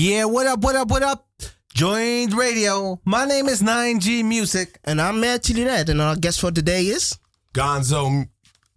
Yeah, what up, what up, what up? Joint Radio. My name is 9G Music. And I'm Matt Chili and our guest for today is Gonzo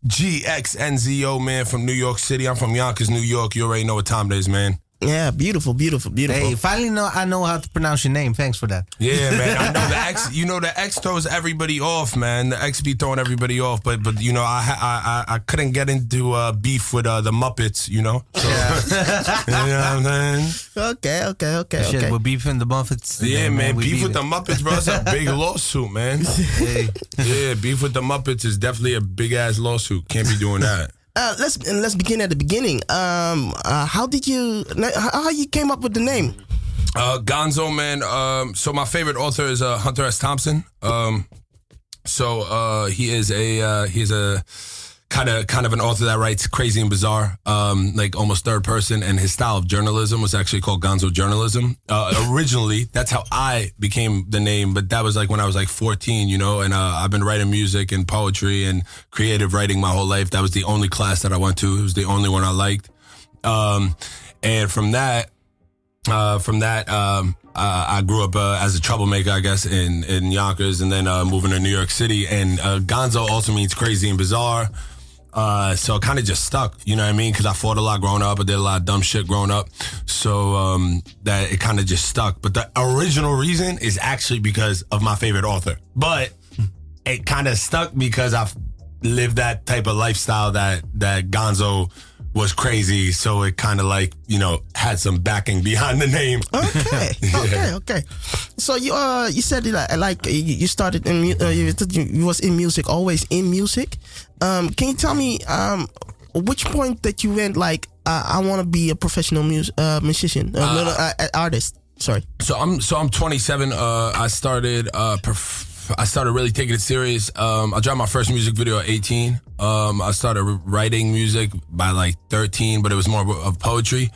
GXNZO, man, from New York City. I'm from Yonkers, New York. You already know what time it is, man. Yeah, beautiful, beautiful, beautiful. Hey, finally know I know how to pronounce your name. Thanks for that. Yeah, man. I know the X. You know the X throws everybody off, man. The X be throwing everybody off, but but you know I I I, I couldn't get into uh, beef with uh, the Muppets, you know. So, yeah. you know what I'm saying? Okay, okay, okay, Shit, okay. we're beefing the Muppets. Yeah, and man. we Beef with it. the Muppets, bro. It's a big lawsuit, man. Hey, Yeah, beef with the Muppets is definitely a big ass lawsuit. Can't be doing that. Uh, let's let's begin at the beginning. Um, uh, how did you how, how you came up with the name? Uh, Gonzo, man. Um, so my favorite author is uh, Hunter S. Thompson. Um, so uh, he is a uh, he's a kind of kind of an author that writes crazy and bizarre, um, like almost third person. And his style of journalism was actually called Gonzo journalism. Uh, originally, that's how I became the name, but that was like when I was like 14, you know. And uh, I've been writing music and poetry and creative writing my whole life. That was the only class that I went to. It was the only one I liked. Um, and from that, uh, from that, um, uh, I grew up uh, as a troublemaker, I guess, in in Yonkers, and then uh, moving to New York City. And uh, Gonzo also means crazy and bizarre. Uh, so it kind of just stuck, you know what I mean? Because I fought a lot growing up, I did a lot of dumb shit growing up, so um, that it kind of just stuck. But the original reason is actually because of my favorite author, but it kind of stuck because I've lived that type of lifestyle that that Gonzo was crazy. So it kind of like you know had some backing behind the name. Okay, okay, okay. So you uh you said it like, like you, started in uh, you, you was in music, always in music. Um, can you tell me um which point that you went like uh, I want to be a professional mus- uh, musician, uh, uh, uh, artist? Sorry. So I'm so I'm 27. Uh, I started uh, perf- I started really taking it serious. Um, I dropped my first music video at 18. Um, I started writing music by like 13, but it was more of poetry.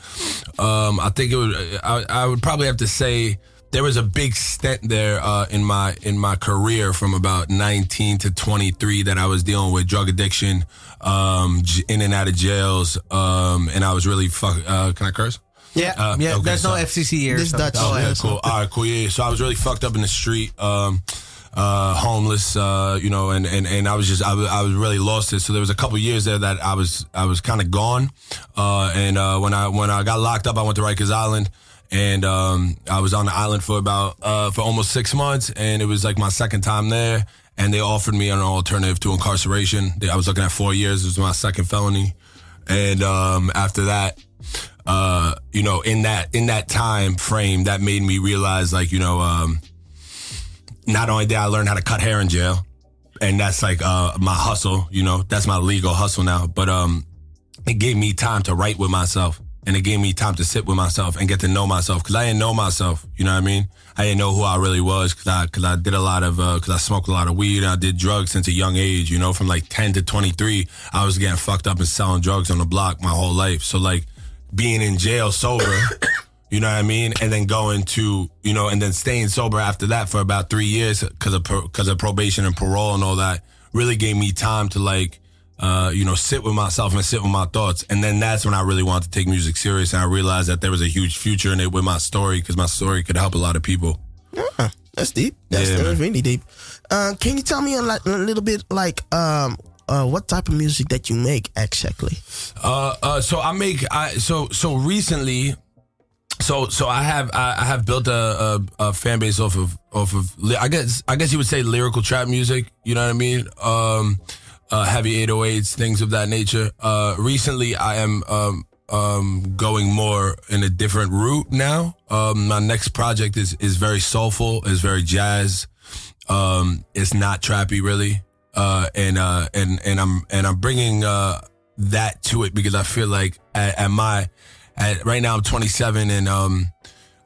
Um, I think it would. I, I would probably have to say there was a big stint there uh, in my in my career from about 19 to 23 that I was dealing with drug addiction, um, in and out of jails, um, and I was really fuck. Uh, can I curse? yeah, Uh, yeah. okay, there's no FCC here. This so- Dutch- Oh, yeah, yeah, cool. All right, cool. Yeah. So I was really fucked up in the street, um, uh, homeless, uh, you know, and, and, and I was just, I was, I was really lost it. So there was a couple years there that I was, I was kind of gone. Uh, and, uh, when I, when I got locked up, I went to Rikers Island and, um, I was on the island for about, uh, for almost six months. And it was like my second time there. And they offered me an alternative to incarceration. I was looking at four years. It was my second felony. And, um, after that, uh, you know, in that in that time frame, that made me realize, like, you know, um, not only did I learn how to cut hair in jail, and that's like uh, my hustle, you know, that's my legal hustle now. But um, it gave me time to write with myself, and it gave me time to sit with myself and get to know myself because I didn't know myself. You know what I mean? I didn't know who I really was because I because I did a lot of because I smoked a lot of weed. I did drugs since a young age. You know, from like ten to twenty three, I was getting fucked up and selling drugs on the block my whole life. So like being in jail sober. You know what I mean? And then going to, you know, and then staying sober after that for about three years because of because of probation and parole and all that really gave me time to like, uh, you know, sit with myself and sit with my thoughts. And then that's when I really wanted to take music serious, and I realized that there was a huge future in it with my story because my story could help a lot of people. Huh, that's deep. That's, Yeah, really deep. Uh, can you tell me a, li- a little bit like um uh what type of music that you make exactly? Uh, uh, so I make I so so recently. So so I have I, have built a, a, a fan base off of off of I guess I guess you would say lyrical trap music. You know what I mean? Um, uh, heavy 808s, things of that nature. Uh, recently I am um um going more in a different route now. Um, my next project is is very soulful, is very jazz. Um, it's not trappy really. Uh, and uh, and and I'm and I'm bringing uh that to it because I feel like at, at my at right now I'm 27 and um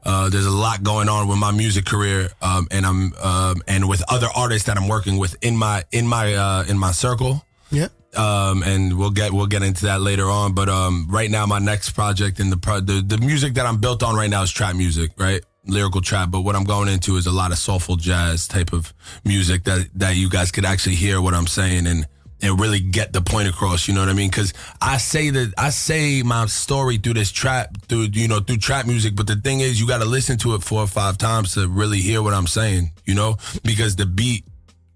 uh there's a lot going on with my music career um and I'm um and with other artists that I'm working with in my in my uh in my circle Yeah. um and we'll get we'll get into that later on but um right now my next project and the pro- the, the music that I'm built on right now is trap music right lyrical trap but what I'm going into is a lot of soulful jazz type of music that that you guys could actually hear what I'm saying and and really get the point across. You know what I mean? Because I say that I say my story through this trap, through you know through trap music. But the thing is, you got to listen to it four or five times to really hear what I'm saying. You know, because the beat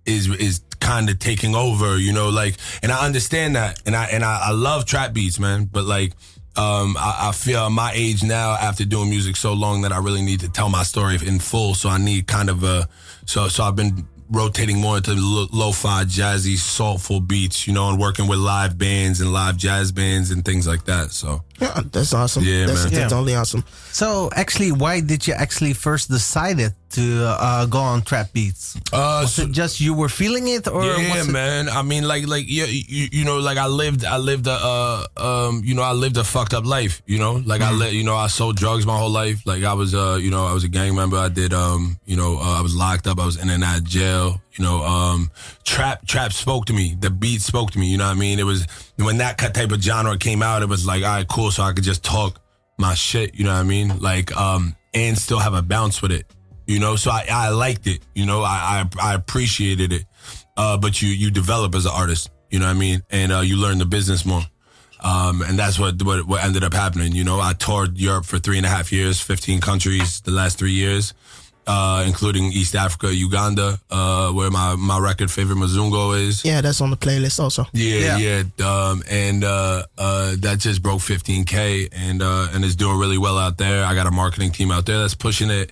is is kind of taking over. You know, like, and I understand that, and I and I, I love trap beats, man. But like. Um, I, I feel my age now after doing music so long that I really need to tell my story in full. So I need kind of a, so, so I've been rotating more into lo- lo-fi, jazzy, soulful beats, you know, and working with live bands and live jazz bands and things like that. So Yeah, that's awesome. Yeah, that's, man. that's Yeah. totally awesome. So actually, why did you actually first decided to uh, go on trap beats? Uh, Was so- it just you were feeling it, or yeah, was it, man. I mean, like, like, yeah, you, you know, like I lived, I lived a, uh, um, you know, I lived a fucked up life. You know, like I, let, you know, I sold drugs my whole life. Like I was, uh, you know, I was a gang member. I did, um, you know, uh, I was locked up. I was in and out of jail. You know, um, trap, trap spoke to me. The beat spoke to me. You know what I mean? It was when that type of genre came out. It was like, all right, cool. So I could just talk my shit. You know what I mean? Like, um, and still have a bounce with it. You know, so I, I liked it. You know, I, I I appreciated it. Uh, but you you develop as an artist. You know what I mean? And uh, you learn the business more. Um, and that's what, what what ended up happening. You know, I toured Europe for three and a half years, fifteen countries the last three years, uh, including East Africa, Uganda, uh, where my my record favorite Mazungo is. Yeah, that's on the playlist also. Yeah, Yeah. yeah. Um, and uh, uh, that just broke 15k, and uh, and is doing really well out there. I got a marketing team out there that's pushing it.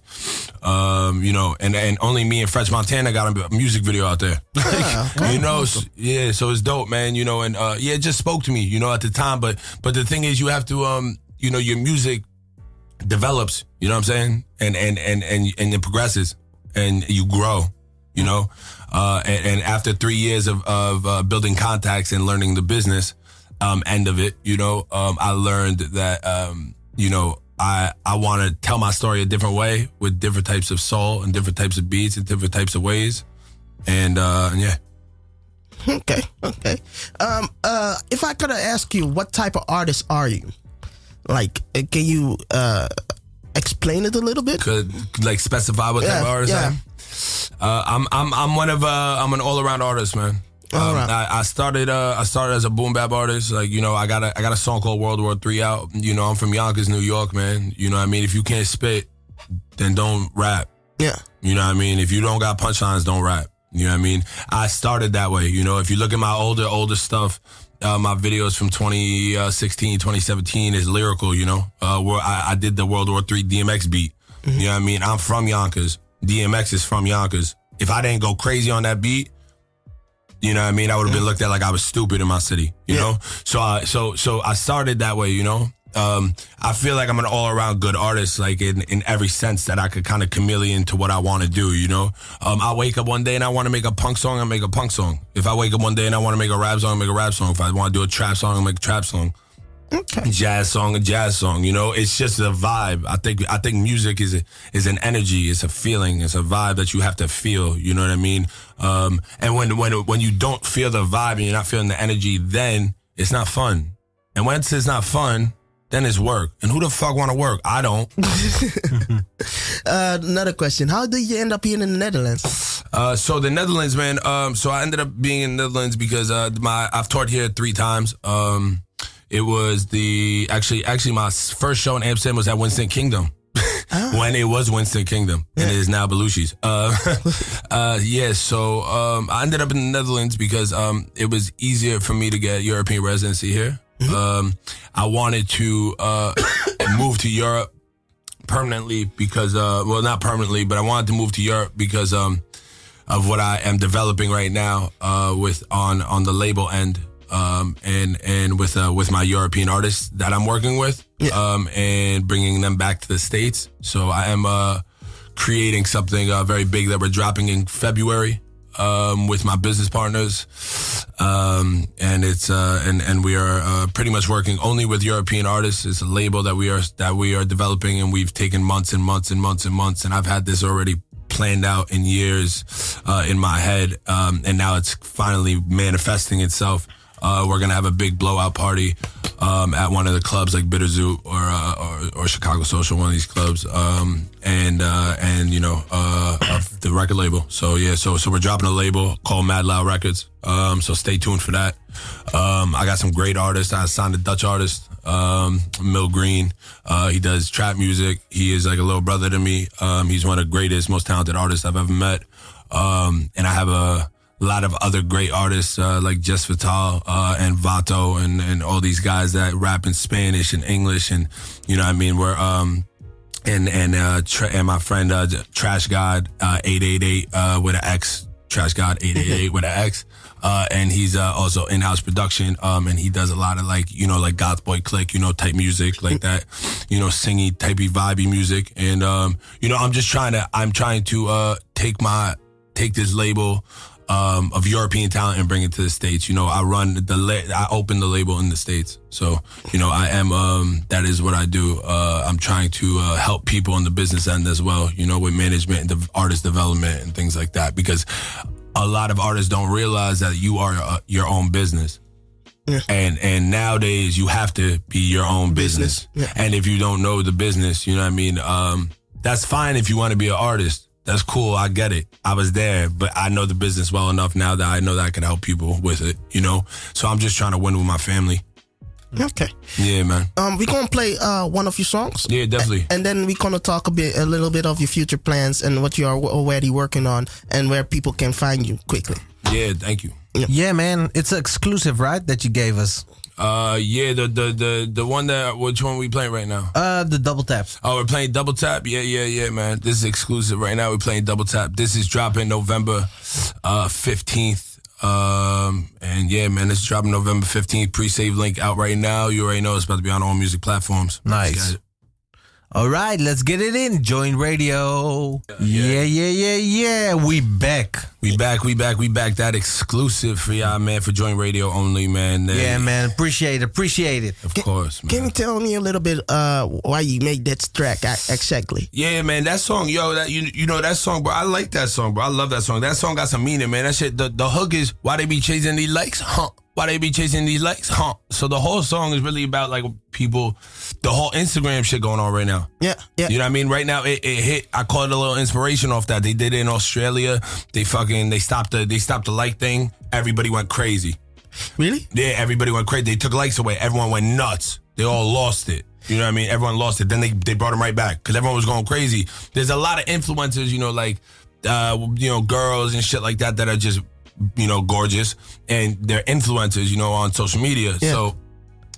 Um, you know, and and only me and French Montana got a music video out there. Like, you know, s- yeah. So it's dope, man. You know, and uh, yeah, it just spoke to me. You know, at the time, but but the thing is, you have to um, you know, your music develops. You know what I'm saying? And and and and and it progresses, and you grow. You know, uh, and, and after three years of of uh, building contacts and learning the business um, end of it, you know, um, I learned that um, you know. I, I want to tell my story a different way with different types of soul and different types of beats and different types of ways. And, uh, and yeah. Okay, okay. Um, uh, if I could ask you, what type of artist are you? Like, uh, can you uh explain it a little bit? could like specify what type of artist yeah. I am? Uh, I'm I'm I'm one of uh I'm an all around artist, man. Um, All right. I, I started uh I started as a boom bap artist. Like you know I got a I got a song called World War Three out. You know I'm from Yonkers, New York, man. You know what I mean if you can't spit, then don't rap. Yeah. You know what I mean? If you don't got punchlines, don't rap. You know what I mean? I started that way. You know, if you look at my older, older stuff, uh, my videos from 2016, 2017 is lyrical, you know, uh, where I, I did the World War III DMX beat. You know what I mean? I'm from Yonkers. DMX is from Yonkers. If I didn't go crazy on that beat, you know what I mean? I would have been looked at like I was stupid in my city, you Yeah. know? So I, so, so I started that way, you know? Um, I feel like I'm an all around good artist, like in, in every sense that I could kind of chameleon to what I want to do, you know? Um, I wake up one day and I want to make a punk song, I make a punk song. If I wake up one day and I want to make a rap song, I make a rap song. If I want to do a trap song, I make a trap song Okay. jazz song, a jazz song. You know, it's just a vibe. I think I think music is a, is an energy. It's a feeling. It's a vibe that you have to feel. You know what I mean? Um, and when when when you don't feel the vibe and you're not feeling the energy, then it's not fun. And once it's not fun, then it's work. And who the fuck want to work? I don't. Uh, another question: How did you end up here in the Netherlands? Uh, so the Netherlands, man. Um, so I ended up being in the Netherlands because uh, my I've toured here three times. Um, it was the actually actually my first show in Amsterdam was at Winston Kingdom. when it was Winston Kingdom and it is now Belushi's. Uh, uh, yeah, so um, I ended up in the Netherlands because um, it was easier for me to get European residency here. Um, I wanted to uh, move to Europe permanently because, uh, well, not permanently, but I wanted to move to Europe because um, of what I am developing right now uh, with on on the label end. Um, and and with uh, with my European artists that I'm working with, um, and bringing them back to the states. So I am uh, creating something uh, very big that we're dropping in February um, with my business partners, um, and it's uh, and and we are uh, pretty much working only with European artists. It's a label that we are that we are developing, and we've taken months and months and months and months, and I've had this already planned out in years uh, in my head, um, and now it's finally manifesting itself. Uh, we're gonna have a big blowout party um, at one of the clubs like Bitterzoet or uh, or or Chicago Social, one of these clubs, um, and uh, and you know uh, the record label. So yeah, so so we're dropping a label called Mad Loud Records. Um, so stay tuned for that. Um, I got some great artists. I signed a Dutch artist, um, Mill Green. Uh, he does trap music. He is like a little brother to me. Um, he's one of the greatest, most talented artists I've ever met. And I have a a lot of other great artists uh, like Jess Vital uh, and Vato and, and all these guys that rap in Spanish and English and you know what I mean? We're um and and uh tra- and my friend uh, Trash God uh, eight eight eight uh with an X. Trash God eight eight eight with an X. Uh and he's uh, also in house production um and he does a lot of like you know like GothBoiClique you know type music like that you know singy typey vibey music. And um you know I'm just trying to I'm trying to uh take my take this label um, of European talent and bring it to the states. You know, I run the la- I open the label in the states, so you know I am um, that is what I do. Uh, I'm trying to uh, help people on the business end as well. You know, with management and de- artist development and things like that, because a lot of artists don't realize that you are uh, your own business. Yeah. And and nowadays you have to be your own business. Business, And if you don't know the business, you know what I mean. Um, that's fine if you want to be an artist. That's cool. I get it. I was there, but I know the business well enough now that I know that I can help people with it. You know, so I'm just trying to win with my family. Okay. Yeah, man. Um, we're gonna play uh one of your songs. Yeah, definitely. And then we're gonna talk a bit, a little bit of your future plans and what you are already working on, and where people can find you quickly. Yeah, thank you. Yeah, man. It's exclusive, right? That you gave us. Uh, yeah, the the the the one that which one we playing right now? Uh, the double tap. Oh, we're playing Double Tap. Yeah, yeah, yeah, man. This is exclusive right now. We're playing Double Tap. This is dropping November uh, 15th. Um, and yeah, man, this is dropping November 15th. Pre-save link out right now. You already know it's about to be on all music platforms. Nice. Just got it. All right, let's get it in. Joint Radio. Yeah, yeah, yeah, yeah. We back. We back, we back, we back. That exclusive for y'all, man, for Joint Radio only, man. Yeah, man. Appreciate it. Appreciate it. Of course, man. Can you tell me a little bit uh why you made that track exactly? Yeah, man, that song, yo, that you you know that song, bro. I like that song, bro. I love that song. That song got some meaning, man. That shit. The the hook is why they be chasing these likes, huh? Why they be chasing these likes, huh? So the whole song is really about like people, the whole Instagram shit going on right now. Yeah, yeah. You know what I mean? Right now, it, it hit. I caught a little inspiration off that. They did it in Australia. They fucking they stopped the they stopped the like thing. Everybody went crazy. Really? Yeah, everybody went crazy. They took likes away. Everyone went nuts. They all lost it. You know what I mean? Everyone lost it. Then they, they brought them right back because everyone was going crazy. There's a lot of influencers, you know, like, uh, you know, girls and shit like that that are just, you know, gorgeous. And they're influencers, you know, on social media. Yeah. So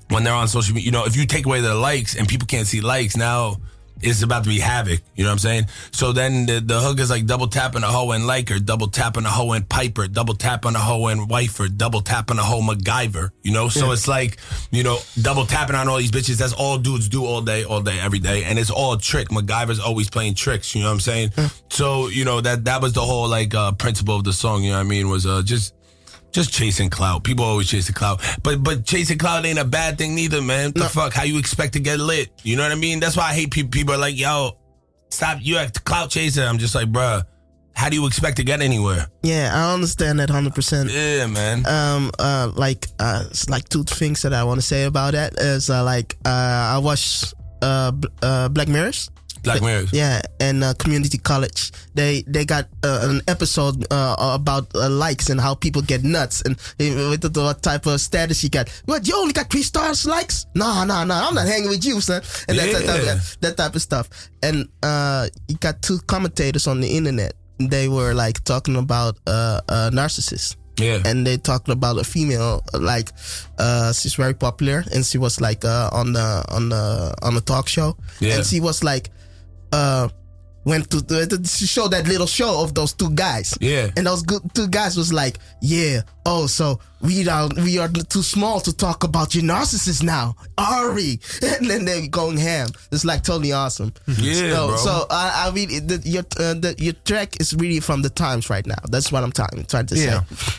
when they're on social media, you know, if you take away their likes and people can't see likes, now it's about to be havoc. You know what I'm saying? So then the, the hook is like double tapping a hoe and like her, double tapping a hoe and Piper, double tapping a hoe and wifer, double tapping a hoe MacGyver. You know? So it's like, you know, double tapping on all these bitches. That's all dudes do all day, all day, every day. And it's all a trick. MacGyver's always playing tricks. You know what I'm saying? So, you know, that that was the whole like uh principle of the song, you know what I mean? Was uh just just chasing clout. People always chase the clout. But but chasing clout ain't a bad thing neither, man. The fuck? How you expect to get lit? You know what I mean? That's why I hate people. People are like, yo, stop. You a clout chaser. I'm just like, bruh, how do you expect to get anywhere? Yeah, I understand that hundred percent. Yeah, man. Um, uh, like, uh, like two things that I want to say about that is uh, like, uh, I watched uh, B- uh, Black Mirrors. Black Mirror. Yeah, and uh, community college. They they got uh, an episode uh, about uh, likes and how people get nuts and with the, what type of status you got. What you only got three stars likes? No, no, no. I'm not hanging with you, son. And that, that, Yeah. type, that type of stuff. And uh, you got two commentators on the internet. They were like talking about uh, uh, narcissists Yeah. and they talked about a female like uh she's very popular and she was like uh on the on the on the talk show Yeah. and she was like uh went to the, showed that little show of those two guys Yeah. and those good two guys was like yeah oh so we are we are too small to talk about your narcissist now are we and then they're going ham it's like totally awesome Yeah, so, bro. so I, I mean the, your uh, the, your track is really from the times right now that's what i'm trying trying to Yeah. say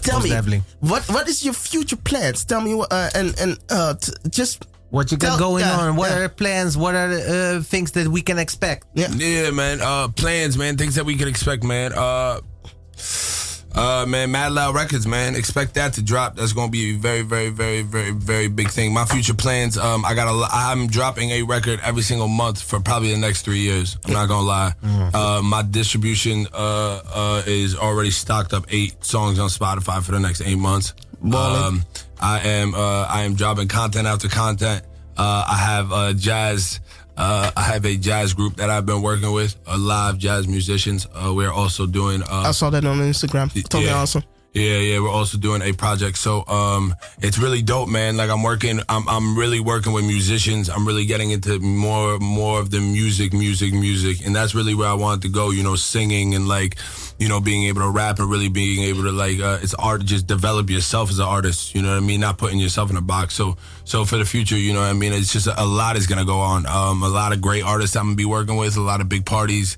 Tell Most me definitely. what what is your future plans? Tell me what uh, and and uh t- just What you got Tell- going yeah, on? What yeah. are the plans? What are the uh, things that we can expect? yeah Yeah, man. Uh, plans, man. Things that we can expect, man. Uh, Uh, man, Mad Loud Records, man. Expect that to drop. That's going to be a very, very, very, very, very big thing. My future plans. Um, I got a. I'm dropping a record every single month for probably the next three years. I'm not gonna lie. Uh, my distribution uh, uh, is already stocked up eight songs on Spotify for the next eight months. Um, I am. Uh, I am dropping content after content. Uh, I have jazz. Uh, I have a jazz group that I've been working with, uh, live jazz musicians. Uh, we're also doing. Uh, I saw that on Instagram. Totally yeah. awesome. Yeah, yeah, we're also doing a project. So um it's really dope, man. Like I'm working I'm I'm really working with musicians. I'm really getting into more more of the music, music, music. And that's really where I wanted to go, you know, singing and like, you know, being able to rap and really being able to like uh it's art just develop yourself as an artist, you know what I mean? Not putting yourself in a box. So so for the future, you know what I mean, it's just a, a lot is gonna go on. Um a lot of great artists I'm gonna be working with, a lot of big parties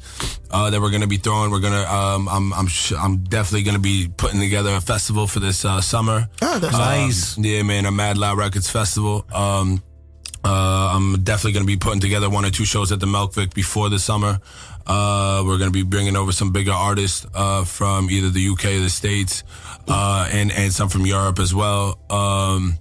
uh, that we're gonna be throwing. We're gonna um I'm I'm sh- I'm definitely gonna be putting together a festival for this uh, summer. Oh, that's Um, nice. Yeah, man, a Mad Loud Records festival. Um, uh, I'm definitely going to be putting together one or two shows at the Melkweg before the summer. Uh, we're going to be bringing over some bigger artists uh, from either the UK or the States, uh, and and some from Europe as well. Um,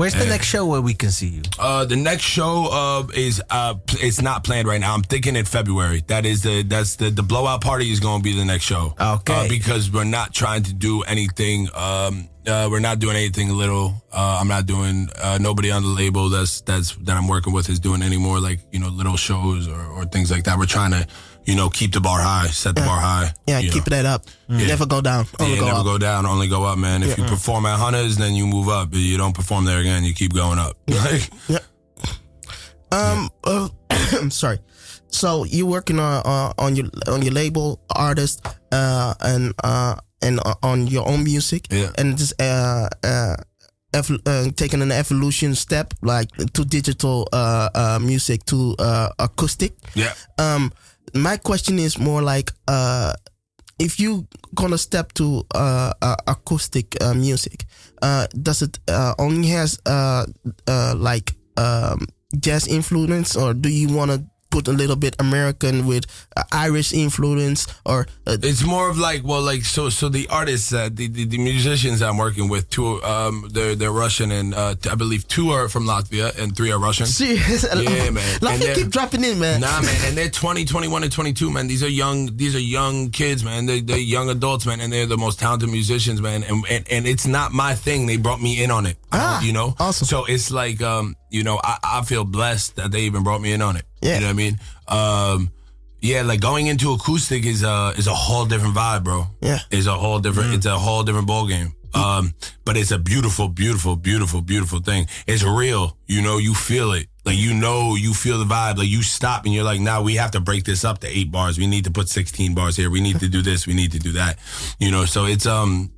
Where's the next show where we can see you? uh, the next show uh, is uh, it's not planned right now. I'm thinking in February. That is the that's the the blowout party is going to be the next show. Okay. Uh, because we're not trying to do anything. Um, uh, we're not doing anything little. Uh, I'm not doing. Uh, nobody on the label that's that's that I'm working with is doing any more like you know little shows or, or things like that. We're trying to you know keep the bar high, set the bar high. Yeah, keep know. that up. Never go down. Only Yeah, go never up. go down, only go up, man. If you perform at Hunters, then you move up. If you don't perform there again, you keep going up. Like, Um, uh, I'm sorry. So you working on uh, on your on your label, artist, uh, and uh, and uh, on your own music, Yeah. and just uh, uh, uh, taking an evolution step like to digital uh, uh music to uh acoustic. yeah. Um, my question is more like uh, if you gonna step to uh, uh acoustic music, uh, does it uh, only has uh, uh like um jazz influence, or do you wanna put a little bit American with uh, Irish influence, or uh, It's more of like well, like so. So the artists, uh, the, the the musicians I'm working with, two, um, they're they're Russian, and uh, I believe two are from Latvia, and three are Russian. serious? Yeah, man. Let And me they're- keep dropping in, man. Nah, man, and they're 20, 21, and 22, man. These are young, these are young kids, man. They, they're young adults, man, and they're the most talented musicians, man. And, and, and it's not my thing. They brought me in on it. Ah, you know? awesome. So it's like, um, you know, I, I feel blessed that they even brought me in on it. Yeah. You know what I mean? Um, yeah, like going into acoustic is a, is a whole different vibe, bro. Yeah. It's a whole different, it's a whole different ball game. Um, but it's a beautiful, beautiful, beautiful, beautiful thing. It's real. You know, you feel it. Like, you know, you feel the vibe. Like, you stop and you're like, now we have to break this up to eight bars. We need to put 16 bars here. We need to do this. We need to do that. You know, so it's, um,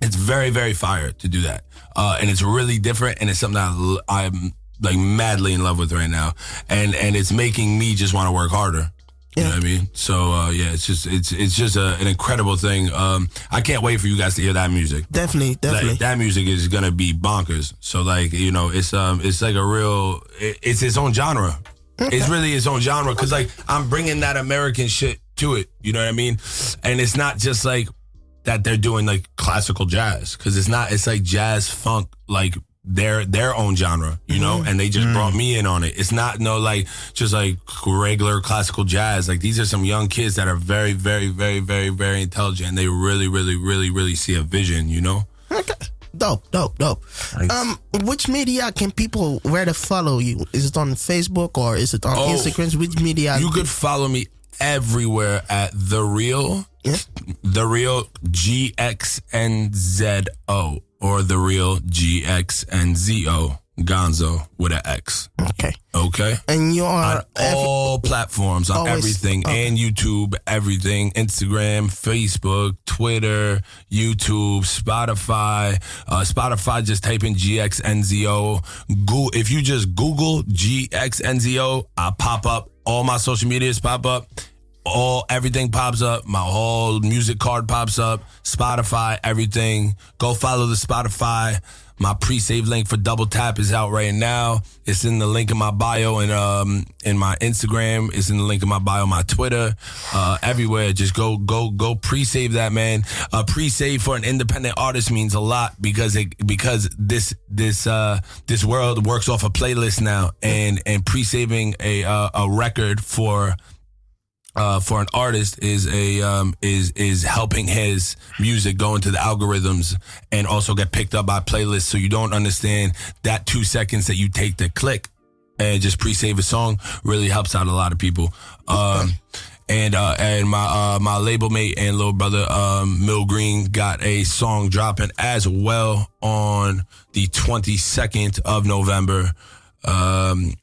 it's very, very fire to do that. Uh, and it's really different. And it's something that I l- I'm like madly in love with right now. And, and it's making me just want to work harder. You know what I mean? So uh, yeah, it's just it's it's just a, an incredible thing. Um, I can't wait for you guys to hear that music. Definitely, definitely. Like, that music is gonna be bonkers. So like you know, it's um it's like a real it, it's its own genre. It's really its own genre because like I'm bringing that American shit to it. You know what I mean? And it's not just like that they're doing like classical jazz because it's not. It's like jazz funk like. Their their own genre, you know, and they just brought me in on it. It's not no like just like regular classical jazz. Like these are some young kids that are very, very, very, very, very intelligent. And they really, really, really, really see a vision, you know. Okay. Dope, dope, dope. Nice. Um, which media can people where to follow you? Is it on Facebook or is it on Oh. Instagram? Which media? You could follow me everywhere at the real, Yeah. the real G X N Z O or the real G X N Z O Gonzo with an X. okay. Okay. And you On are ev- all platforms, on Always- everything, okay. and YouTube, everything, Instagram, Facebook, Twitter, YouTube, Spotify. Uh, Spotify, just type in GXNZO. Go, if you just Google GXNZO, I pop up. All my social medias pop up. All everything pops up. My whole music card pops up. Spotify, everything. Go follow the Spotify. My pre-save link for Double Tap is out right now. It's in the link in my bio and um in my Instagram. It's in the link in my bio, my Twitter, uh, everywhere. Just go go go pre-save that man. Uh, pre-save for an independent artist means a lot because it because this this uh this world works off a playlist now and and pre-saving a uh, a record for uh, for an artist is a um, is is helping his music go into the algorithms and also get picked up by playlists. So you don't understand that two seconds that you take to click and just pre-save a song really helps out a lot of people. Um, and uh, and my uh, my label mate and little brother um, Mill Green got a song dropping as well on the 22nd of November. Um,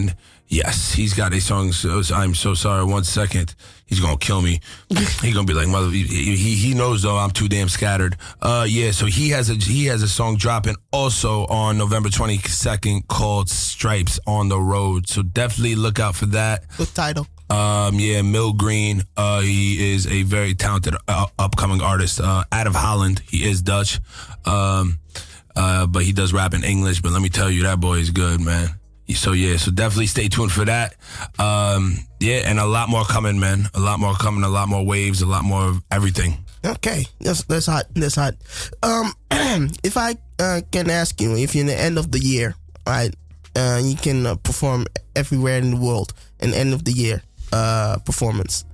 and Yes, he's got a song. So, I'm so sorry. One second, he's gonna kill me. He's gonna be like, mother. He, he he knows though I'm too damn scattered. Uh, yeah. So he has a he has a song dropping also on November 22nd called Stripes on the Road. So definitely look out for that. Good title. Um, yeah, Mill Green. Uh, he is a very talented uh, upcoming artist. Uh, out of Holland. He is Dutch. Um, uh, but he does rap in English. But let me tell you, that boy is good, man. So yeah, so definitely stay tuned for that. Um, yeah, and a lot more coming, man. A lot more coming. A lot more waves. A lot more of everything. Okay, that's that's hot. That's hot. Um, if I uh, can ask you, if you're in the end of the year, right, uh, you can uh, perform everywhere in the world, an end of the year uh, performance.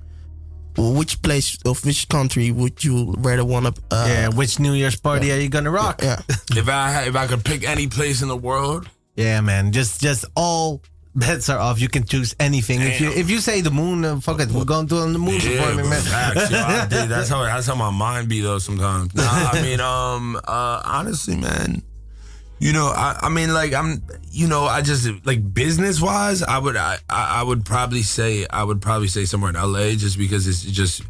Which place of which country would you rather want to? Uh, yeah, which New Year's party yeah. are you gonna rock? Yeah. if I if I could pick any place in the world, yeah, man. Just just all bets are off. You can choose anything. Damn. If you if you say the moon, uh, fuck it, we're going to on the moon yeah, performing, man. Facts, yo, that's how that's how my mind be though. Sometimes. Nah, I mean, um, uh, honestly, man, you know, I, I mean, like I'm, you know, I just like business wise, I would, I, I would probably say, I would probably say somewhere in LA, just because it's just,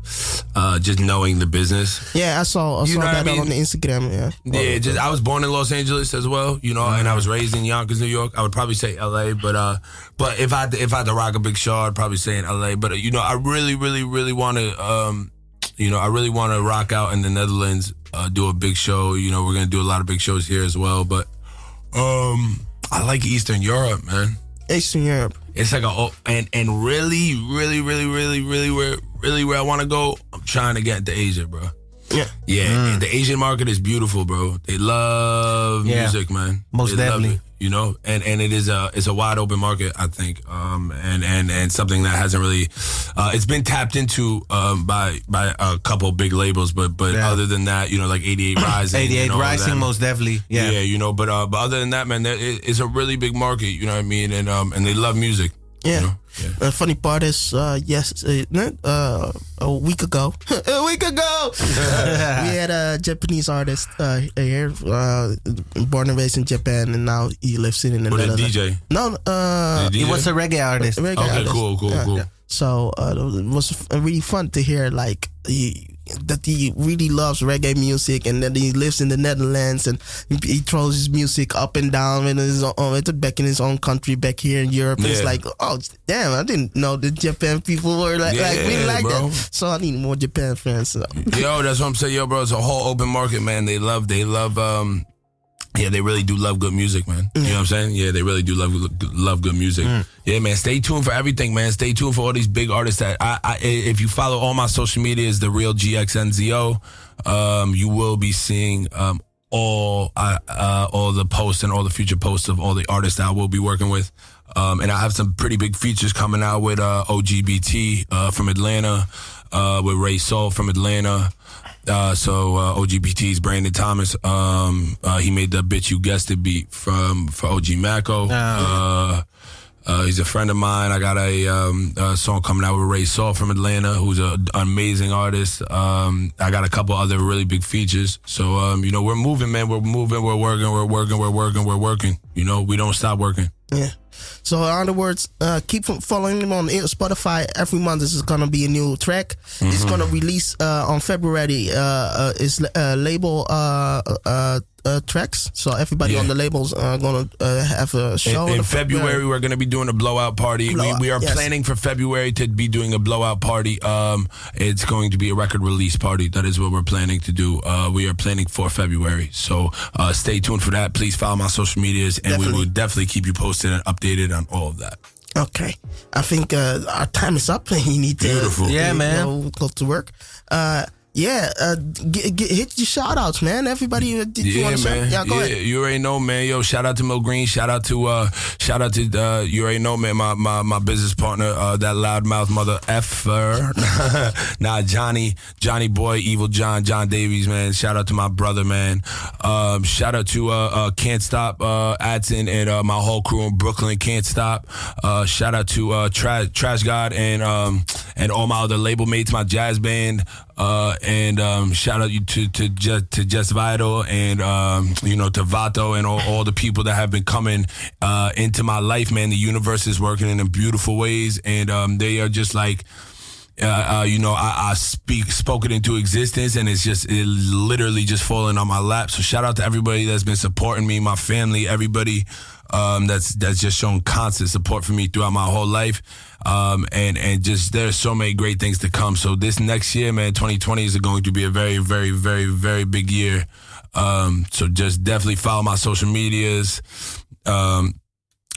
uh, just knowing the business. Yeah, I saw, I you saw that I mean? on the Instagram. Yeah, yeah. Just I was born in Los Angeles as well, you know, and I was raised in Yonkers, New York. I would probably say LA, but uh, but if I if I had to rock a big show, I'd probably say in LA. But uh, you know, I really, really, really want to, um, you know, I really want to rock out in the Netherlands, uh, do a big show. You know, we're gonna do a lot of big shows here as well, but. Um, I like Eastern Europe, man. Eastern Europe. It's like a and and really, really, really, really, really where really where I want to go. I'm trying to get to Asia, bro. Yeah, yeah. Mm. the Asian market is beautiful, bro. They love yeah. music, man. Most they definitely you know, and and it is a it's a wide open market, I think, um, and and and something that hasn't really, uh, it's been tapped into um, by by a couple big labels, but but yeah. other than that, you know, like 88 Rising, 88rising, most definitely, yeah, yeah, you know, but uh, but other than that, man, it's a really big market, you know what I mean, and um, and they love music. Yeah. You know? Yeah. Uh, funny part is, uh, yes, uh, uh a week ago, a week ago, we had a Japanese artist uh, here, uh, born and raised in Japan, and now he lives in the Netherlands. DJ? No, uh, he was a reggae artist. A reggae okay, artist. cool, cool, yeah. cool. So it was really fun to hear, like he that he really loves reggae music and that he lives in the Netherlands and he throws his music up and down in his own, back in his own country back here in Europe. Yeah. It's like, oh damn, I didn't know the Japan people were like, yeah, like really like bro. that. So I need more Japan fans. So. Yo, that's what I'm saying. Yo, bro, it's a whole open market, man. They love, they love, um, yeah, they really do love good music, man. You know what I'm saying? Yeah, they really do love love good music. Mm. Yeah, man. Stay tuned for everything, man. Stay tuned for all these big artists that I, I if you follow all my social media is the real GXNZO. Um, you will be seeing um, all uh, uh, all the posts and all the future posts of all the artists that I will be working with. Um, and I have some pretty big features coming out with uh, OGBT uh, from Atlanta, uh, with Ray Soul from Atlanta. Uh, so uh, OGBT's Brandon Thomas. Um, uh, he made the bitch you guessed it beat from for OG Maco. Oh. Uh, uh, he's a friend of mine. I got a, um, a, song coming out with Ray Saul from Atlanta, who's an amazing artist. Um, I got a couple other really big features. So um, you know, we're moving, man. We're moving. We're working. We're working. We're working. We're working. You know, we don't stop working. Yeah. So in other words, uh, keep following him on Spotify. Every month this is gonna be a new track. Mm-hmm. It's gonna release uh, on February. Uh, uh his uh, label uh, uh, uh, tracks. So everybody yeah. on the labels are going to uh, have a show. In, in February, we're going to be doing a blowout party. Blowout, we, we, are yes. planning for February to be doing a blowout party. Um, it's going to be a record release party. That is what we're planning to do. Uh, we are planning for February. So uh, stay tuned for that. Please follow my social medias, and definitely. we will definitely keep you posted and updated on all of that. Okay, I think uh, our time is up. you need to, Beautiful. yeah, man, go, go to work. Yeah, uh, get, get, hit your shout outs, man. Everybody, uh, did yeah, you man. Yeah, go yeah, ahead. You already know, man. Yo, shout out to Mo Green. Shout out to, uh, shout out to, uh, you already know, man, my, my, my business partner, uh, that loudmouth mother effer. nah, Johnny, Johnny Boy, Evil John, John Davies, man. Shout out to my brother, man. Um, shout out to, uh, uh Can't Stop, uh, Adson and, uh, my whole crew in Brooklyn, Can't Stop. Uh, shout out to, uh, Trash, Trash God and, um, and all my other label mates, my jazz band, uh, and, um, shout out you to to just to just vital and um, you know to Vato and all, all, the people that have been coming uh, into my life, man. The universe is working in beautiful ways, and um, they are just like. Uh, uh, you know, I, I, speak spoke it into existence, and it's just it literally just falling on my lap. So shout out to everybody that's been supporting me, my family, everybody um, that's that's just shown constant support for me throughout my whole life. Um, and and just there's so many great things to come. So this next year, man, 2020 is going to be a very, very, very, very big year. Um, so just definitely follow my social medias. Um,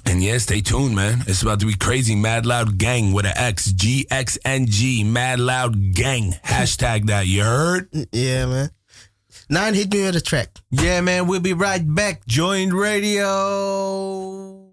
and yeah, stay tuned, man. It's about to be crazy. Mad Loud Gang with an X. G X N G. Mad Loud Gang. Hashtag that. You heard? Yeah, man. Nine hit me with a track. Yeah, man. We'll be right back. Joint Radio.